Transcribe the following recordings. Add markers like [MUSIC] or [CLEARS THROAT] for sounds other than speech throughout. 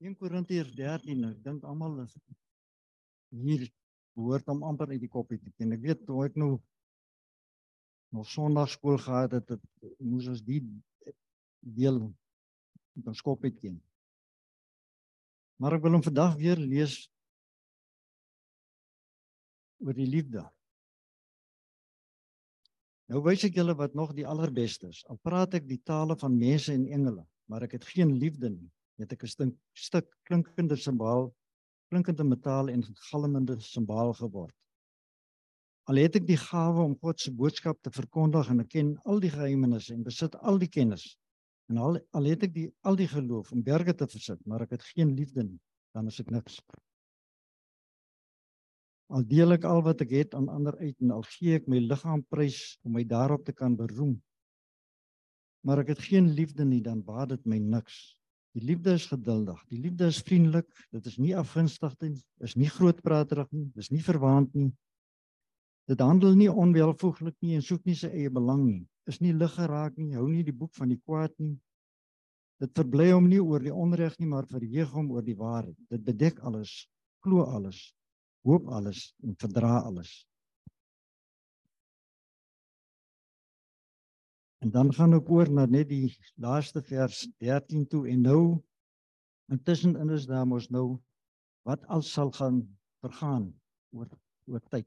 1 Korintiërs 13, ek dink almal is hier behoort om amper uit die koppie te ken. Ek weet toe ek nou nog Sondagskool gehad het, het moes ons die deel met ons kop het ken. Maar ek wil hom vandag weer lees oor die liefde. Nou wys ek julle wat nog die allerbeste is. Al praat ek die tale van mense en engele, maar ek het geen liefde nie het ek 'n stuk, stuk klinkende simbaal, klinkende metaal en galmende simbaal geword. Al het ek die gawe om God se boodskap te verkondig en ek ken al die geheimenisse en besit al die kennis en al al het ek die al die geloof om berge te versit, maar ek het geen liefde nie, dan is ek niks. Al deel ek al wat ek het aan ander uit en al gee ek my liggaam prys om my daarop te kan beroem, maar ek het geen liefde nie, dan baat dit my niks. Die liefde is geduldig. Die liefde is vriendelik. Dit is nie afgunstig nie. Is nie grootpraterig nie. Dis nie verwaand nie. Dit handel nie onwelvoeglik nie en soek nie sy eie belang nie. Is nie lig geraak nie. Hou nie die boek van die kwaad nie. Dit verbly hom nie oor die onreg nie, maar verheug hom oor die waarheid. Dit bedek alles, glo alles, hoop alles en verdra alles. En dan gaan ek oor na net die laaste vers 13 toe en nou intussen in is daar mos nou wat al sal gaan vergaan oor oor tyd.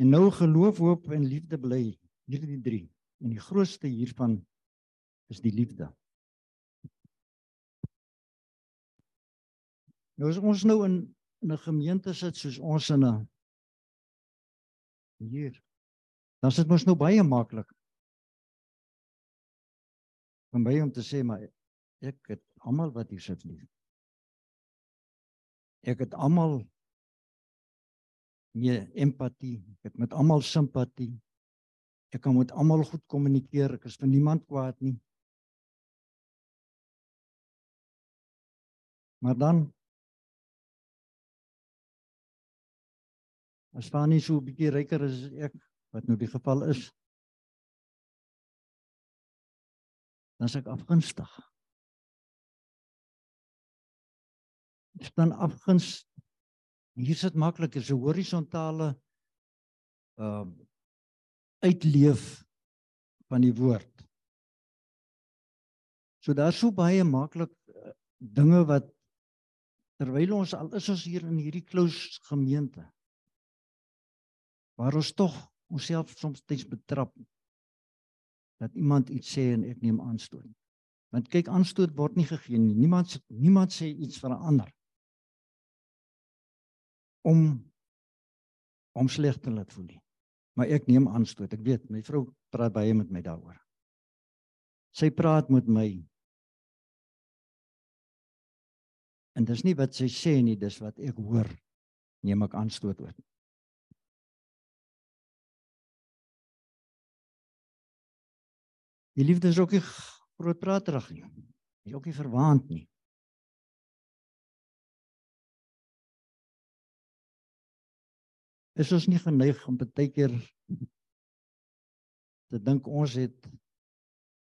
En nou geloof, hoop en liefde bly hierdie drie en die grootste hiervan is die liefde. Nou as ons nou in 'n gemeente sit soos ons in 'n hier dan is dit mos nou baie maklik. Om by hom te sê maar ek het almal wat hier sit lief. Ek het almal meer empatie, ek het met almal simpatie. Ek kan met almal goed kommunikeer, ek is vir niemand kwaad nie. Maar dan as van nie so 'n bietjie ryker as ek wat nou die geval is dan sê ek afgunstig. Is dan afguns hier sit maklik is 'n horisontale ehm uh, uitleef van die woord. So daar's so baie maklik uh, dinge wat terwyl ons al is ons hier in hierdie close gemeente waar ons tog onsself soms steeds betrap dat iemand iets sê en ek neem aanstoot. Want kyk, aanstoot word nie gegee nie. Niemand niemand sê iets vir 'n ander om om sleg te laat voel nie. Maar ek neem aanstoot. Ek weet my vrou praat baie met my daaroor. Sy praat met my. En dis nie wat sy sê nie, dis wat ek hoor. Neem ek aanstoot oor. Die liefde is ook nie grootpraterig nie. Is ook nie verwaand nie. Is ons nie geneig om baie keer te dink ons het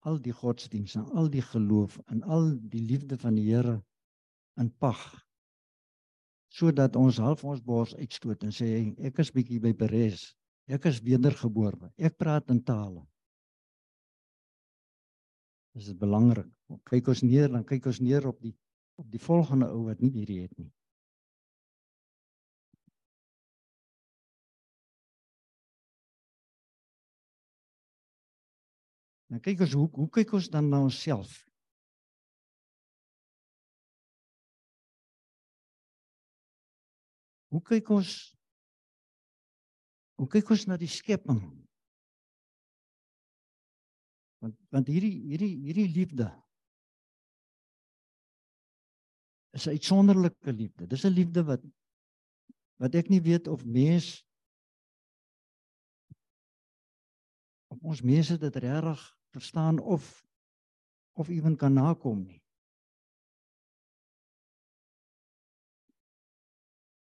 al die godsdienste, al die geloof en al die liefde van die Here in pag sodat ons half ons bors uitstoot en sê ek is bietjie by Peres. Ek is wedergebore. Ek praat in tale is dit belangrik. Kyk ons neer dan kyk ons neer op die op die volgende ou wat nie hierdie het nie. Nou kyk ons hoe hoe kyk ons dan na onsself? Hoe kyk ons Hoe kyk ons na die skepping? Want want hierdie hierdie hierdie liefde is 'n uitsonderlike liefde. Dis 'n liefde wat wat ek nie weet of mens of ons mense dit regtig verstaan of of ewen kan nakom nie.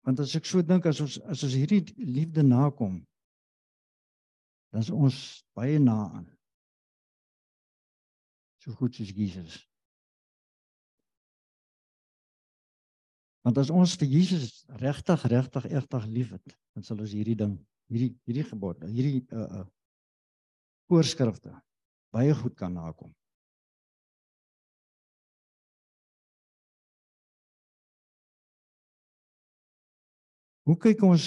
Want as ek so dink as ons as ons hierdie liefde nakom dan is ons baie na aan so goed soos Jesus. Want as ons vir Jesus regtig regtig regtig liefhet, dan sal ons hierdie ding, hierdie hierdie gebod, hierdie uh uh voorskrifte baie goed kan nakom. Hoe kyk ons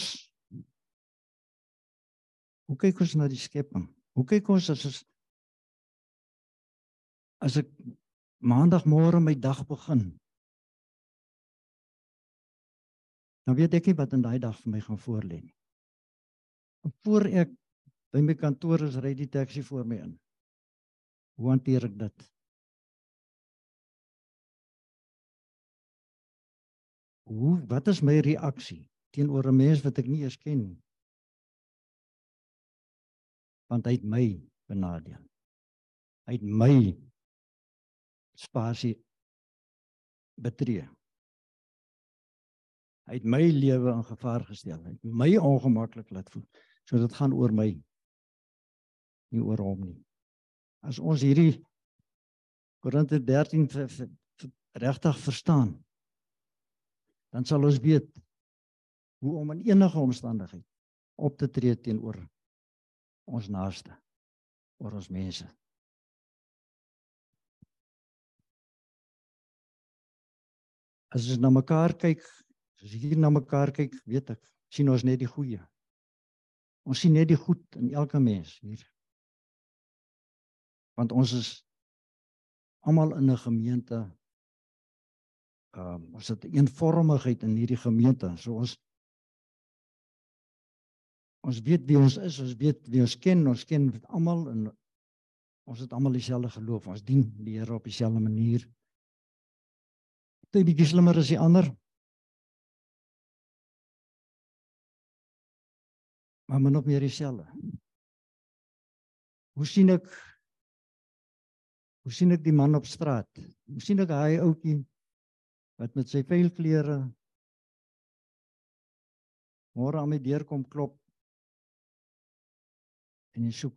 hoe kyk ons na die skepping? Hoe kyk ons as ons as ek maandagmôre my dag begin? Dan weet ek nie wat in daai dag vir my gaan voorlê nie. Voor ek by my kantoor is, ry die taxi voor my in. Hoe hanteer ek dit? Hoe wat is my reaksie teenoor 'n mens wat ek nie eens ken nie? Want hy het my benadeel. Hy het my spasie betree. Hy het my lewe in gevaar gestel. Hy het my ongemaklik laat voel. So dit gaan oor my. Nie oor hom nie. As ons hierdie Korinte 13 regtig verstaan, dan sal ons weet hoe om in enige omstandigheid op te tree teenoor ons naaste, oor ons mense. As ons na mekaar kyk, As hier na mekaar kyk, weet ek, sien ons net die goeie. Ons sien net die goed in elke mens hier. Want ons is almal in 'n gemeente. Ehm um, ons het 'n eenvormigheid in hierdie gemeente. So ons ons weet wie ons is, ons weet wie ons ken, ons ken almal en ons het almal dieselfde geloof. Ons dien die Here op dieselfde manier. Dit bietjie slimmer as die ander. maar min of meer dieselfde. Hoe sien ek Hoe sien ek die man op straat? Hoe sien ek hy ouetjie wat met sy vuil klere môre aan my deur kom klop en hy soek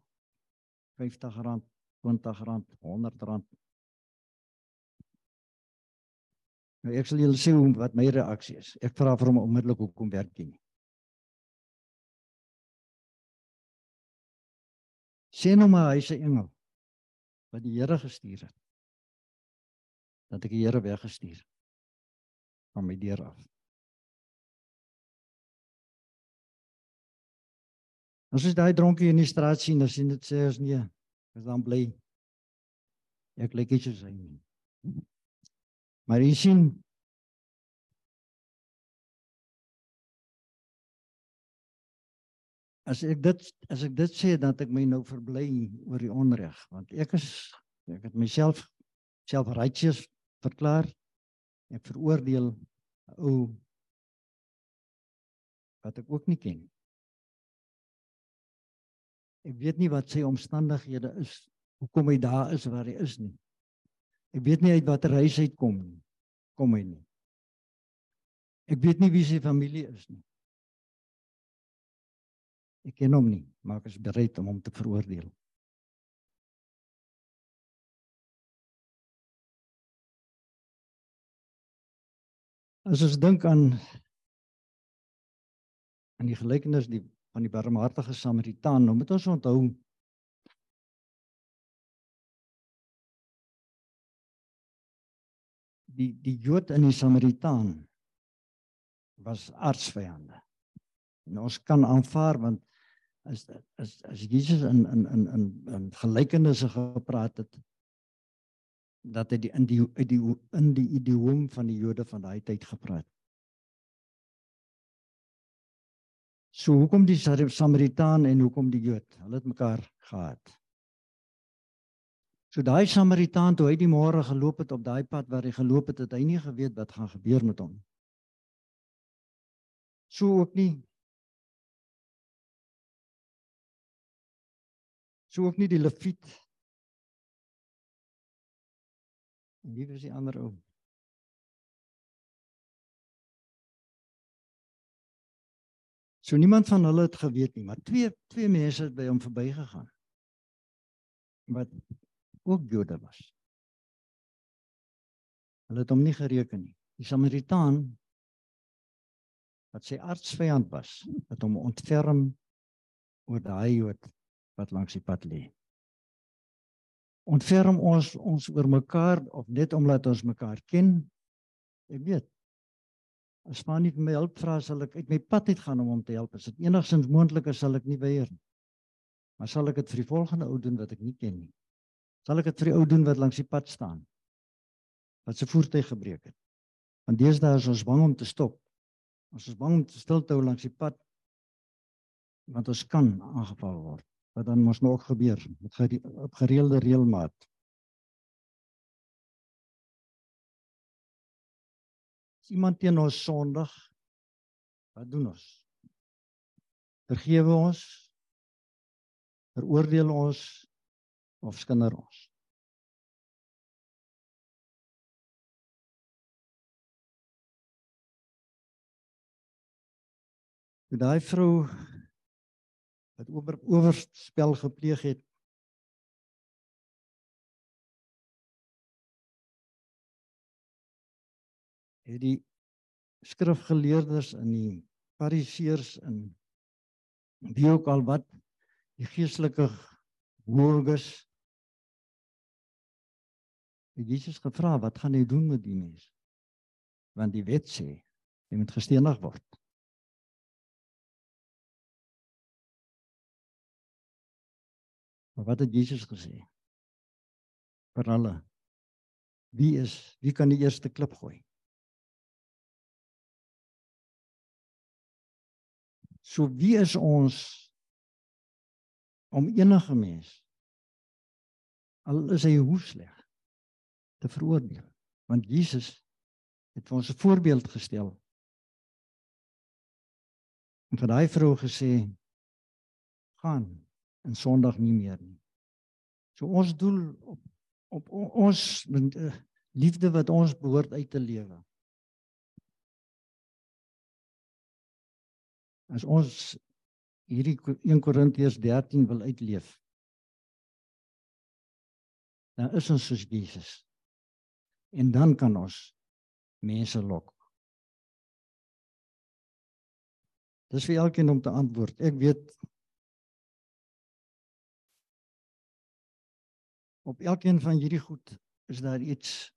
R50, R20, R100. Nou ek sal julle sê hoe wat my reaksie is. Ek vra vir hom onmiddellik hoekom werk jy nie? Sê nou maar hy's 'n engel wat die Here gestuur het. Dat ek die Here weggestuur van my deur af. As jy daai dronkie in die straat sien, dan sien dit sê as nee, is dan bly. Ek lyk iets soos hy nie. Maar jy sien as ek dit as ek dit sê dan ek my nou verbly oor die onreg want ek is ek het myself self righteous verklaar. Ek veroordeel o wat ek ook nie ken. Ek weet nie wat sy omstandighede is hoekom hy daar is waar hy is nie ek weet nie uit watter huis hy kom nie. Kom hy nie. Ek weet nie wie sy familie is nie. Ek ken hom nie, maar ek is bereid om hom te veroordeel. As ons dink aan aan die gelykenis die van die barmhartige Samaritaan, nou moet ons onthou die die Jood en die Samaritaan was aardsvyande. En ons kan aanvaar want as as as Jesus in in in in in gelykenisse gepraat het dat hy die in die uit die in die idioom van die Jode van daai tyd gepraat. So hoekom die Samaritaan en hoekom die Jood? Hulle het mekaar gehad. So daai Samaritaan toe hy die môre geloop het op daai pad waar hy geloop het, het hy nie geweet wat gaan gebeur met hom. So ook nie So ook nie die Lewiet. En wie was die ander ou? So niemand van hulle het geweet nie, maar twee twee mense het by hom verbygegaan. Wat ook Jode was. Hulle het hom nie gereken nie. Die Samaritaan wat sy artsvyand was, het hom ontferm oor daai Jood wat langs die pad lê. Ontferm ons ons oor mekaar of net omdat ons mekaar ken? Ek weet. As maar nie vir my hulp vra sal ek uit my pad uit gaan om hom te help. As dit enigstens moontlik is, sal ek nie weier nie. Maar sal ek dit vir die volgende ou doen wat ek nie ken nie? Sal ek dit vir die ou doen wat langs die pad staan? Wat se voertuig gebreek het? Want deesdae is ons bang om te stop. Ons is bang om te stil te hou langs die pad want ons kan aangeval word. Wat dan mos nog gebeur met op gereelde reëlmaat. As iemand teen ons sondig, wat doen ons? Vergewe ons? Veroordeel ons of skinder ons? Toe daai vrou wat oor oorspel gepleeg het het die skrifgeleerdes en die fariseërs en wie ook al wat die geestelike hooges het Jesus gevra wat gaan hy doen met die mens want die wet sê hy moet gestenig word Maar wat het Jesus gesê? Vir hulle. Wie is wie kan die eerste klip gooi? So wie is ons om enige mens al is hy hoe sleg te veroordeel? Want Jesus het vir ons 'n voorbeeld gestel. En vir daai vrou gesê gaan en Sondag nie meer nie. So ons doel op op ons uh, liefde wat ons behoort uit te lewe. As ons hierdie 1 Korintiërs 13 wil uitleef. Dan is ons soos Jesus. En dan kan ons mense lok. Dis vir elkeen om te antwoord. Ek weet op elkeen van hierdie goed is daar iets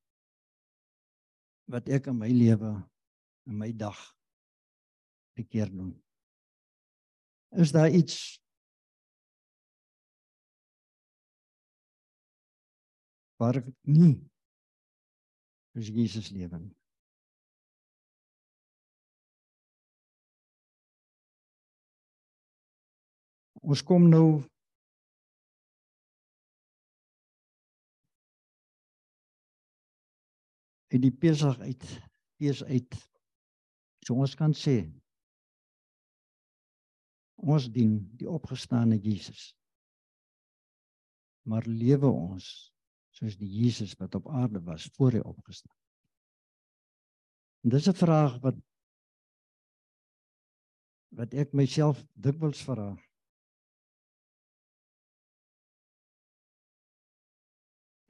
wat ek in my lewe in my dag bekeer doen. Is daar iets waar ek nie is Jesus lewe nie. Ons kom nou uit die Pesach uit fees uit. So ons kan sê ons dien die opgestane Jesus. Maar lewe ons soos die Jesus wat op aarde was voor hy opgestaan. En dis 'n vraag wat wat ek myself dikwels vra.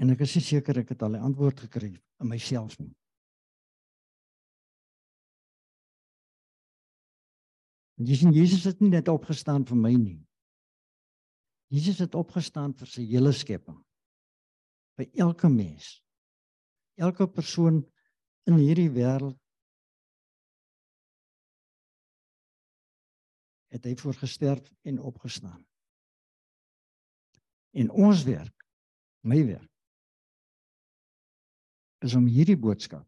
En ek is seker ek het al 'n antwoord gekry in myself nie. En jy sien Jesus het nie net opgestaan vir my nie. Jesus het opgestaan vir sy hele skepping. Vir elke mens. Elke persoon in hierdie wêreld het hy voorgesterf en opgestaan. En ons werk, my werk is om hierdie boodskap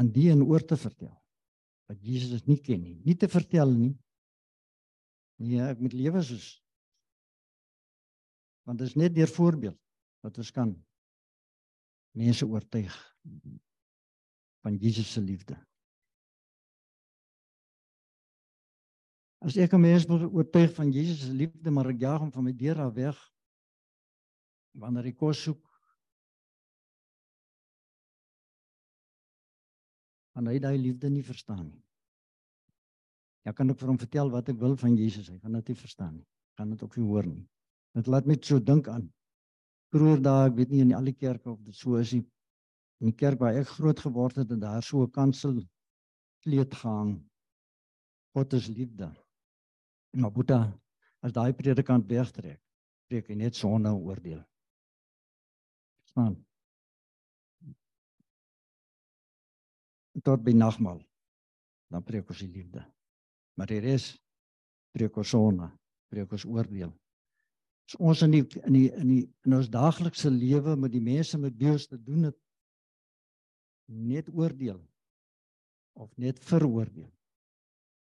aan die en oor te vertel wat Jesus nie ken nie, nie te vertel nie. Nee, ek moet lewe soos want dit is net deur voorbeeld wat ons kan mense oortuig van Jesus se liefde. As ek 'n mens wil oortuig van Jesus se liefde, maar ek jaag hom van my deur af weg wanneer hy kos soek gaan hy daai liefde nie verstaan nie. Ja kan ek vir hom vertel wat ek wil van Jesus, hy gaan dit nie verstaan nie. Gaan dit ook nie hoor nie. Dit laat my so dink aan vroeër daai, ek weet nie in al die kerke of dit so is nie. In die kerk waar ek groot geword het en daar so 'n kansel kleed gehang. God is liefde. Maar Boeta, as daai predikant wegtrek, preek hy net sonde en oordeel. Verstaan? Tot by nagmaal. Dan preek ons die liefde. Maar die res preek ons sonde, preek ons oordeel. As ons in die in die in die in ons daaglikse lewe met die mense met wie ons te doen het net oordeel of net veroordeel.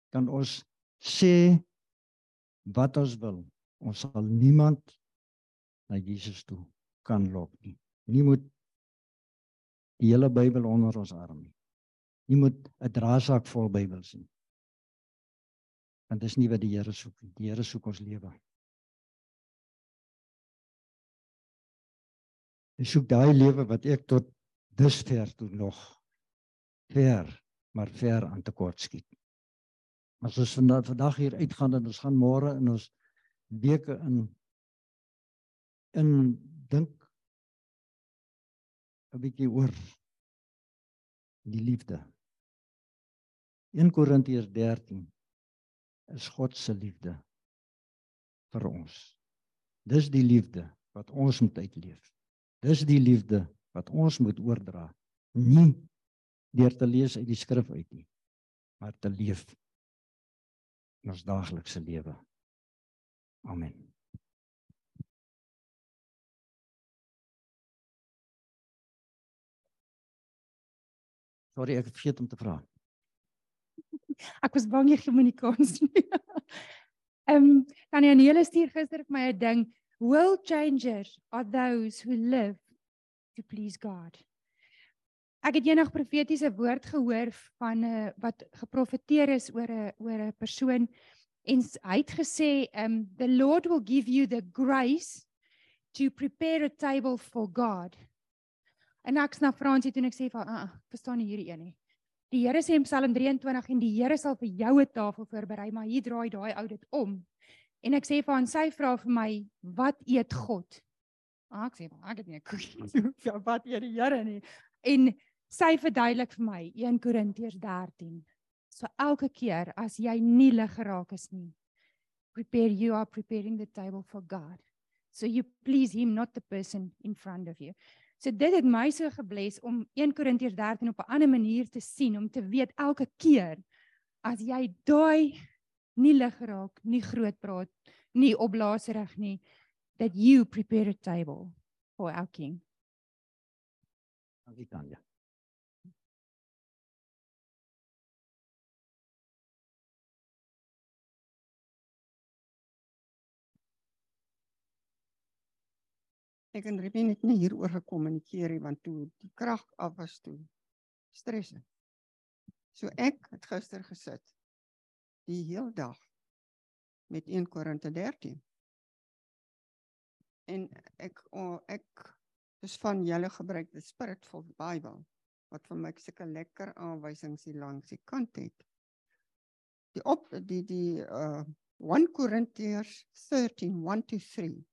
Kan ons sê wat ons wil. Ons sal niemand na Jesus toe kan lok nie. Nie moet die hele Bybel onder ons arm nie. Nie moet 'n draaisak vol Bybels nie. Want dis nie wat die Here soek. Die Here soek ons lewe. Hy soek daai lewe wat ek tot dusver toe nog ver, maar ver aan tekort skiet. As ons vandag vandag hier uitgaan en ons gaan môre in ons weke in in dink 'n bietjie oor die liefde. 1 Korintiërs 13 is God se liefde vir ons. Dis die liefde wat ons moet uitleef. Dis die liefde wat ons moet oordra. Nie deur te lees uit die skrif uit nie, maar te leef in ons daaglikse lewe. Amen. Sorry, ek het vergeet om te vra. [LAUGHS] Ek was bang jy gaan my nie kans nie. [LAUGHS] Ehm, um, Tannie Anele stuur gister vir my 'n ding World changers are those who live to please God. Ek het eendag profetiese woord gehoor van 'n uh, eh, wat geprofeteer is oor 'n oor 'n persoon en hy het gesê um the Lord will give you the grace to prepare a table for God. En ek sna Fransie toe ek sê van uh, verstaan nie hierdie een nie. Die Here sê in Psalm 23 en die Here sal vir jou 'n tafel voorberei, maar hier draai daai ou dit om. En ek sê vir haar, sy vra vir my, "Wat eet God?" Ah, ek sê, "Ek het nie 'n koekie [LAUGHS] vir wat eet die Here nie." En sy verduidelik vir my 1 Korintiërs 13. So elke keer as jy nie lig geraak is nie, prepare you are preparing the table for God. So you please him not the person in front of you. So dit het my so gebless om 1 Korintiërs 13 op 'n ander manier te sien om te weet elke keer as jy daai nie lig raak, nie groot praat, nie opblaaserig nie that you prepare a table for our king. Dankie Tanya. Ek en Rippie het nie hieroor gekommunikeer nie want toe die krag af was toe stres. So ek het gister gesit die heel dag met 1 Korinte 13. En ek oh, ek is van julle gebruik die Spiritful Bible wat vir my sulke lekker aanwysings hier langs die kant het. Die op die die uh 1 Corinthians 13 1 to 3.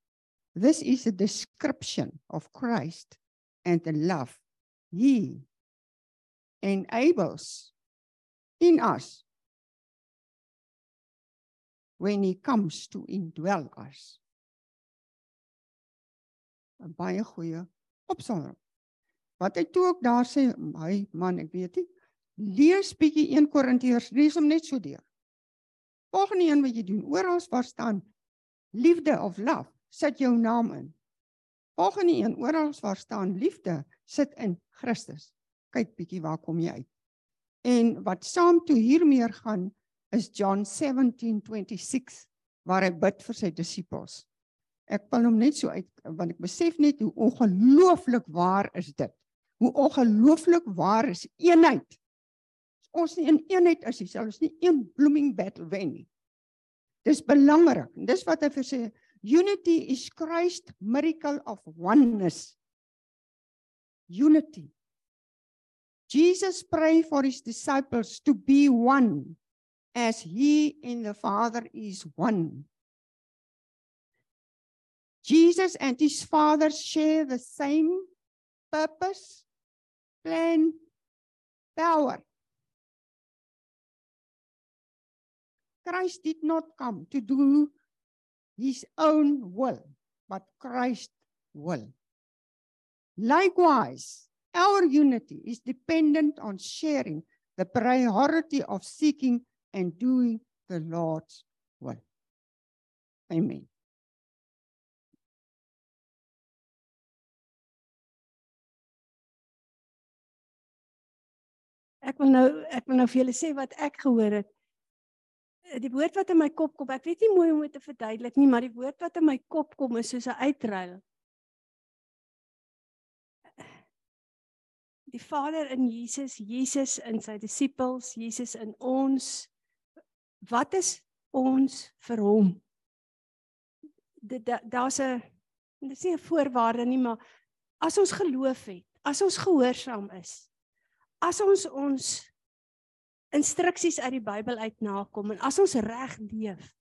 This is a description of Christ and the love he enables in us when he comes to indwell us. 'n Baie goeie opsomming. Wat hy toe ook daar sê, my man, ek weet nie, lees bietjie 1 Korintiërs, lees hom net so deur. Volgende een wat jy doen, oral waar staan liefde of love, sit jou naam in. Volgende een, oral waar staan liefde, sit in Christus. Kyk bietjie waar kom jy uit. En wat saam toe hiermee gaan, is John 17:26 waar hy bid vir sy disippels. Ek wil hom net so uit want ek besef net hoe ongelooflik waar is dit. Hoe ongelooflik waar is eenheid. As ons nie in eenheid is nie, sal ons nie een blooming battle wen nie. Dis belangrik. Dis wat hy vir sê unity is Christ miracle of oneness. Unity. Jesus pray for his disciples to be one as he and the Father is one. Jesus and his Father share the same purpose, plan, power. Christ did not come to do his own will, but Christ will. Likewise, our unity is dependent on sharing the priority of seeking and doing the Lord's will. Amen. Ek wil nou ek wil nou vir julle sê wat ek gehoor het. Eh, Die woord wat in my kop kom, ek weet nie mooi hoe om dit te verduidelik nie, maar die woord wat in my kop kom is soos 'n uitruil. Die Vader in Jesus, Jesus in sy disippels, Jesus in ons. Wat is ons vir hom? Dit da- daar's 'n dit is nie 'n voorwaarde nie, maar as ons geloof het, as ons gehoorsaam is, as ons ons instruksies uit die Bybel uit nakom en as ons reg leef,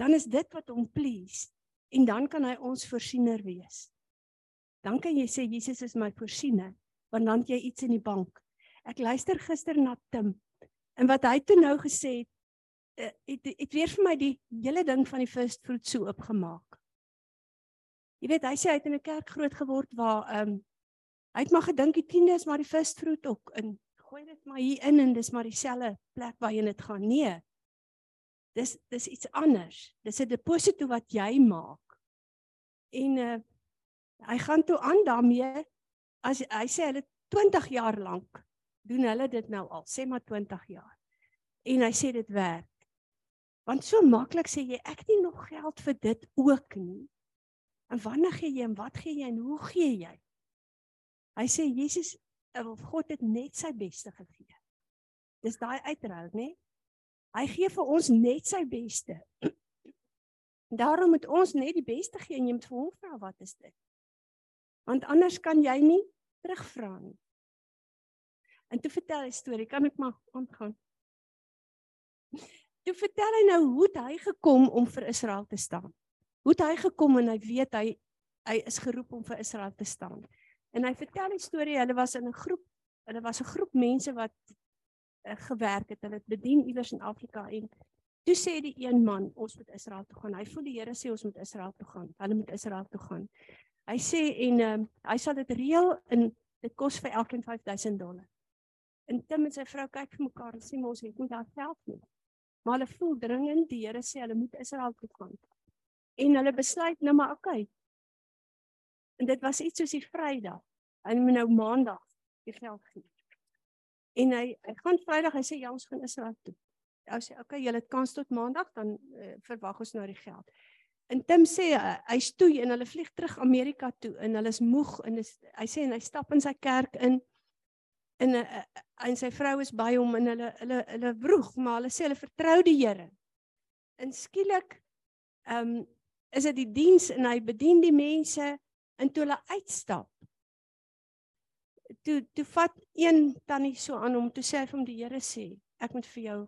dan is dit wat hom please en dan kan hy ons voorsiener wees. Dan kan jy sê Jesus is my voorsiener, want dan het jy iets in die bank. Ek luister gister na Tim en wat hy toe nou gesê het, eh, het het weer vir my die hele ding van die first fruit so oopgemaak. Jy weet, hy sê hy het in 'n kerk groot geword waar ehm um, hy het maar gedink die tiende is maar die first fruit ook in gooi dit maar hier in en dis maar dieselfde plek waarheen dit gaan. Nee. Dis dis iets anders. Dis 'n deposito wat jy maak. En uh hy gaan toe aan daarmee as hy sê hulle 20 jaar lank doen hulle dit nou al, sê maar 20 jaar. En hy sê dit werk. Want so maklik sê jy ek het nie nog geld vir dit ook nie. En wanneer gee jy en wat gee jy en hoe gee jy? Hy sê Jesus of God het net sy beste gegee. Dis daai uitruil, né? Hy gee vir ons net sy beste. [CLEARS THROAT] Daarom moet ons net die beste gee en jy moet vir hom vra wat is dit? Want anders kan jy nie terugvra nie. En toe vertel 'n storie, kan ek maar aangaan. Toe vertel hy nou hoe hy gekom om vir Israel te staan. Hoe hy gekom en hy weet hy hy is geroep om vir Israel te staan. En hy vertel die storie, hulle was in 'n groep, hulle was 'n groep mense wat uh, gewerk het. Hulle het bedien iewers in Afrika en toe sê die een man, ons moet Israel toe gaan. Hy voel die Here sê ons moet Israel toe gaan. Hulle moet Israel toe gaan. Hy sê en um, hy sal dit reël en dit kos vir elkeen 5000 dollar. En Tim en sy vrou kyk vir mekaar en sê mos het nie daar geld nie. Maar hulle voel dringend die Here sê hulle moet Israel toe gaan. En hulle besluit nou maar okay. En dit was iets soos die Vrydag. Hy moet nou Maandag die geld gee. En hy hy gaan Vrydag, hy sê ja, ons gaan Israel toe. Hy sê okay, julle het kans tot Maandag dan uh, verwag ons nou die geld. En Tim sê uh, hy stoei en hulle vlieg terug Amerika toe en hulle is moeg en is, hy sê en hy stap in sy kerk in en uh, en sy vrou is by hom en hulle hulle hulle vroeg, maar hulle sê hulle vertrou die Here. En skielik ehm um, is dit die diens en hy bedien die mense en toe hulle uitstap toe toe vat een tannie so aan hom toe sê hy vir hom die Here sê ek moet vir jou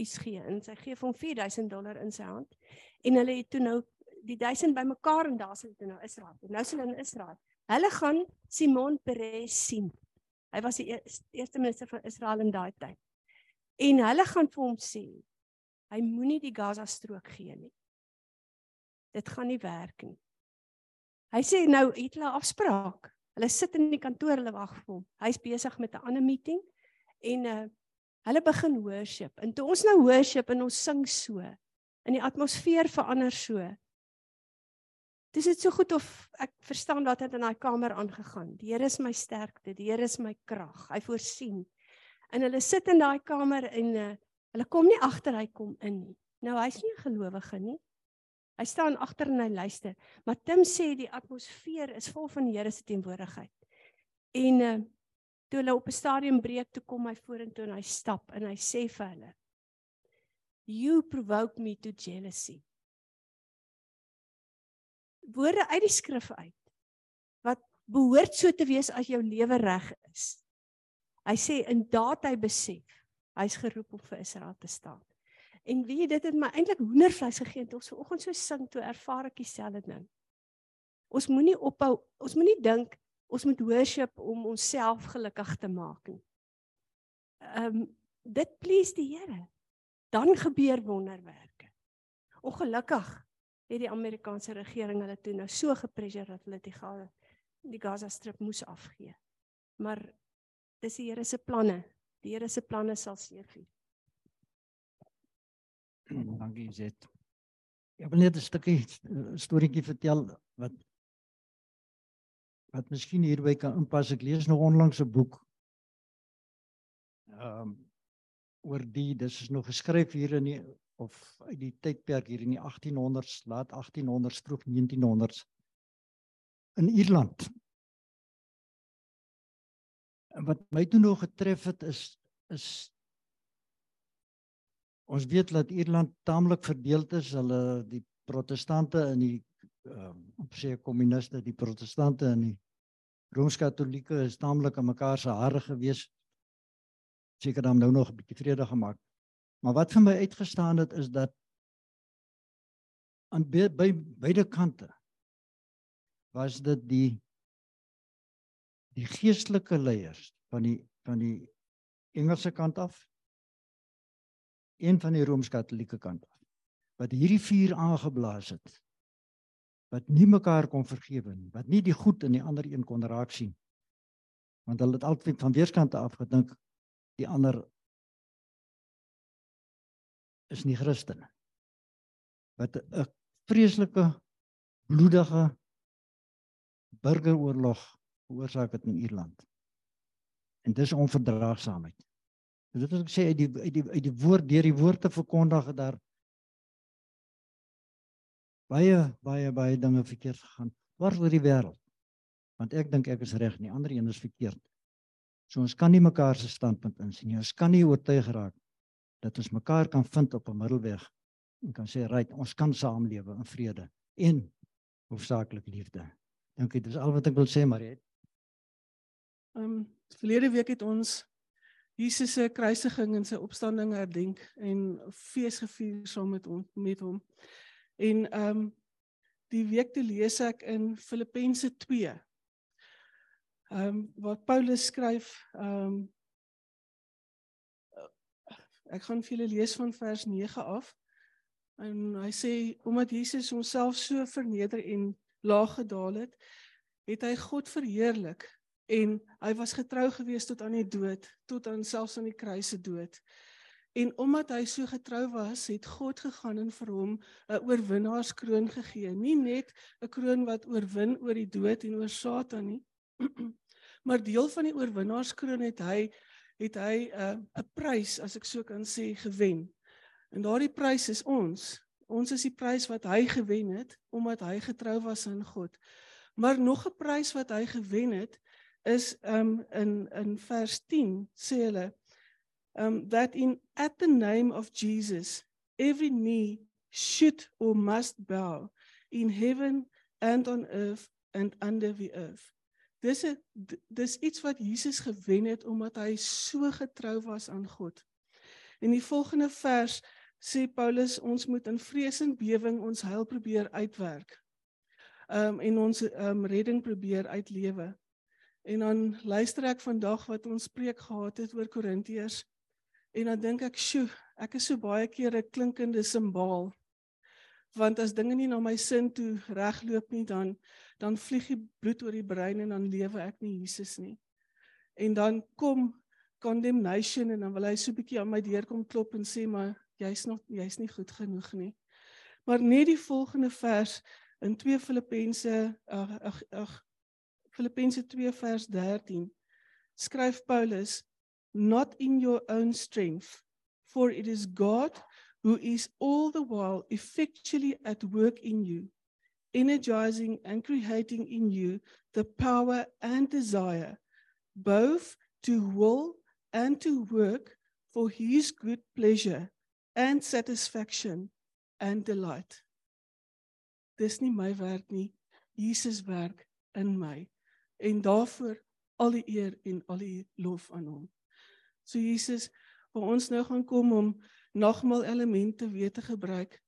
iets gee. En sy gee vir hom 4000 dollar in sy hand en hulle het toe nou die 1000 bymekaar en daar sit hulle nou Israel en nou is hulle in Israel. Hulle gaan Simon Peres sien hy was die eerste minister van Israel in daai tyd en hulle gaan vir hom sê hy moenie die Gaza strook gee nie dit gaan nie werk nie hy sê nou het hulle afspraak Hulle sit in die kantoor, hulle wag vir hom. Hy's besig met 'n ander meeting en uh hulle begin worship. En toe ons nou worship en ons sing so en die atmosfeer verander so. Dis dit so goed of ek verstaan dat dit in daai kamer aangegaan. Die Here is my sterkte, die Here is my krag. Hy voorsien. En hulle sit in daai kamer en uh hulle kom nie agter hy kom in nie. Nou hy's nie 'n gelowige nie. Hy staan agter en hy luister. Maar Tim sê die atmosfeer is vol van die Here se teenwoordigheid. En uh toe hulle op 'n stadium breek toe kom hy vorentoe en hy stap en hy sê vir hulle You provoke me to jealousy. Woorde uit die skrif uit wat behoort so te wees as jou lewe reg is. Hy sê in daad hy besef hy's geroep om vir Israel te staan. En wie dit het my eintlik hoendervleis gegee het. Ons vanoggend so sing toe ervaar ek dieselfde ding. Ons moenie ophou, ons moenie dink ons moet worship om onsself gelukkig te maak nie. Ehm um, dit plees die Here. dan gebeur wonderwerke. Ongelukkig het die Amerikaanse regering hulle toe nou so gepressure dat hulle die Gaza die Gaza strip moes afgee. Maar dis die Here se planne. Die Here se planne sal seëvier. [CLEARS THROAT] Dankie Zet. Ek wil net 'n stukkie storieetjie vertel wat wat miskien hierby kan inpas. Ek lees nou onlangs 'n boek. Ehm um, oor die dis is nog geskryf hier in die of uit die tydperk hier in die 1800s, laat 1800s, vroeg 1900s in Ierland. En wat my toe nog getref het is is ons weet dat Ierland taamlik verdeeld is. Hulle die protestante en die ehm um, op sê kommuniste, die protestante en die rooms-katolieke is taamlik aan mekaar se hare gewees. Seker dan nou nog 'n bietjie vrede gemaak. Maar wat vir my uitgestaan het is dat aan be, by beide kante was dit die die geestelike leiers van die van die Engelse kant af een van die rooms-katolieke kant af wat hierdie vuur aangeblaas het wat nie mekaar kon vergewe nie wat nie die goed in die ander een kon raak sien. Want hulle het altyd van weerskante af gedink die ander is nie Christene wat 'n vreeslike bloedige burgeroorlog veroorsaak het in Ierland. En dis onverdraagsaamheid. Dit wat ek sê uit die uit die uit die woord deur die woord te verkondig het daar baie baie baie dinge verkeerd gegaan dwars oor die wêreld. Want ek dink ek is reg, nie ander een is verkeerd. So ons kan nie mekaar se standpunt insien nie. Ons kan nie oortuig raak dat ons mekaar kan vind op 'n middelweg en kan sê, "Right, ons kan saamlewe in vrede en hoofsaaklik liefde." Dink dit is al wat ek wil sê, Mariet. Ehm um, verlede week het ons Jesus se kruisiging en sy opstanding herdenk en fees gevier saam met ons met hom. En ehm um, die week te lees ek in Filippense 2. Ehm um, wat Paulus skryf ehm um, Ek gaan vir julle lees van vers 9 af. En hy sê omdat Jesus homself so verneder en laag gedaal het, het hy God verheerlik en hy was getrou gewees tot aan die dood, tot aan selfs aan die kruis se dood. En omdat hy so getrou was, het God gegaan en vir hom 'n oorwinnaarskroon gegee, nie net 'n kroon wat oorwin oor die dood en oor Satan nie, [CLEARS THROAT] maar deel van die oorwinnaarskroon het hy het hy 'n uh, 'n prys as ek so kan sê gewen. En daardie prys is ons. Ons is die prys wat hy gewen het omdat hy getrou was aan God. Maar nog 'n prys wat hy gewen het is um in in vers 10 sê hulle um that in at the name of Jesus every knee should or must bow in heaven and on earth and under the earth Dis 'n dis iets wat Jesus gewen het omdat hy so getrou was aan God. In die volgende vers sê Paulus ons moet in vrees en bewering ons heil probeer uitwerk. Um en ons um redding probeer uitlewe. En dan luister ek vandag wat ons preek gehad het oor Korintiërs en dan dink ek, "Sjoe, ek is so baie keer 'n klinkende simbaal." Want as dinge nie na my sin toe regloop nie, dan dan vlieg die bloed oor die brein en dan lewe ek nie Jesus nie. En dan kom condemnation en dan wil hy so 'n bietjie aan my deur kom klop en sê maar jy's nog jy's nie goed genoeg nie. Maar net die volgende vers in 2 Filippense ag ag ag Filippense 2 vers 13 skryf Paulus not in your own strength for it is God who is all the while effectually at work in you energizing and creating in you the power and desire both to will and to work for his good pleasure and satisfaction and delight. Dis nie my werk nie, Jesus werk in my en daarvoor al die eer en al die lof aan hom. So Jesus, waar ons nou gaan kom om nagmaal elemente weer te gebruik,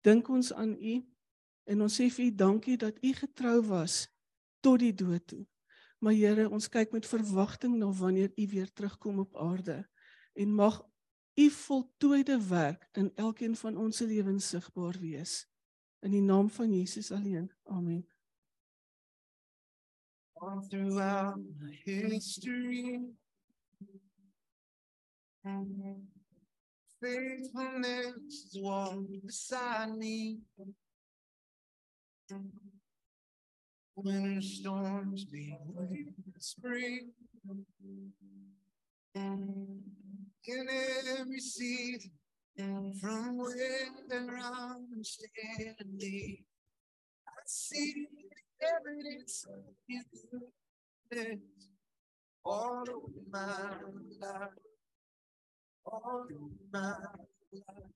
dink ons aan u En ons sê vir U dankie dat U getrou was tot die dood toe. Maar Here, ons kyk met verwagting na wanneer U weer terugkom op aarde. En mag u voltooide werk in elkeen van ons se lewens sigbaar wees. In die naam van Jesus alleen. Amen. all throughout history. Faithfulness walked beside me. Winter storms be with the spring. And in every season, from where I'm standing, I see evidence of your goodness all over my life, all my life.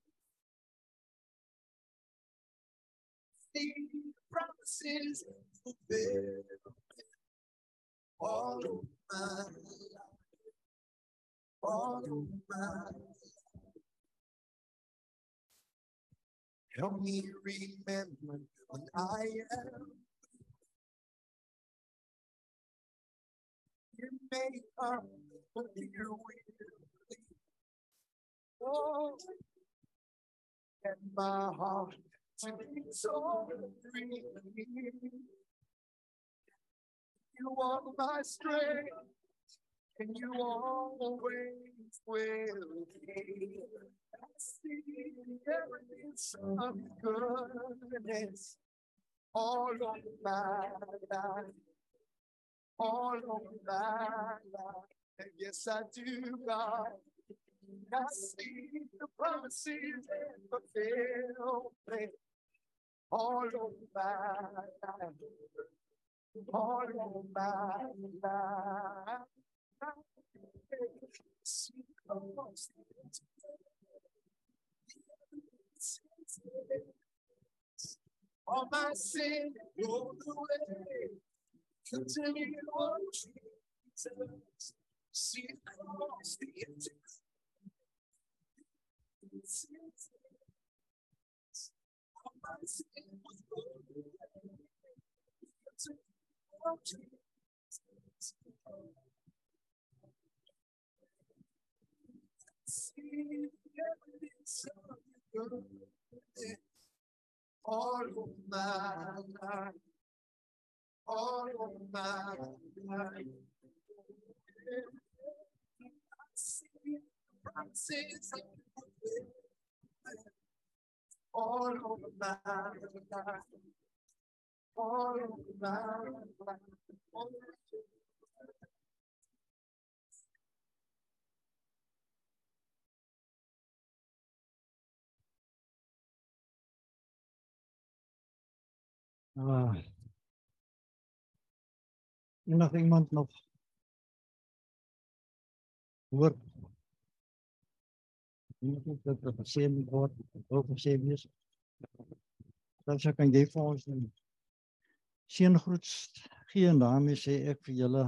See promises fulfilled all my life, all my life. Help me remember when I am you may come, but you will. Oh, and my heart to be so free. You are my strength, and you always will be. I see evidence of goodness all over my life all over my life. And yes, I do, God. I see the promises and fulfillment all over my life. All over my life. The. All my sin rolled away. Continue on, Jesus. See the empty. All my sin was rolled away. Continue on, Jesus. See the evidence of your goodness all over my life all of my life. I see of your goodness all over my life. All over my life. Ah. Enig iemand nog hoor? Wat dit moet word, wil gesê wees. Dan sê kan jy vir ons 'n seën groet gee en daarmee sê ek vir julle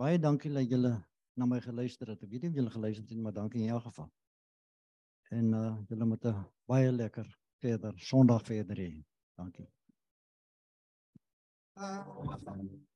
baie dankie dat julle na my geluister het. Ek weet nie of julle geluister het nie, maar dankie in elk geval. En uh julle moet 'n baie lekker verder Sondag verder hê. Dankie. life.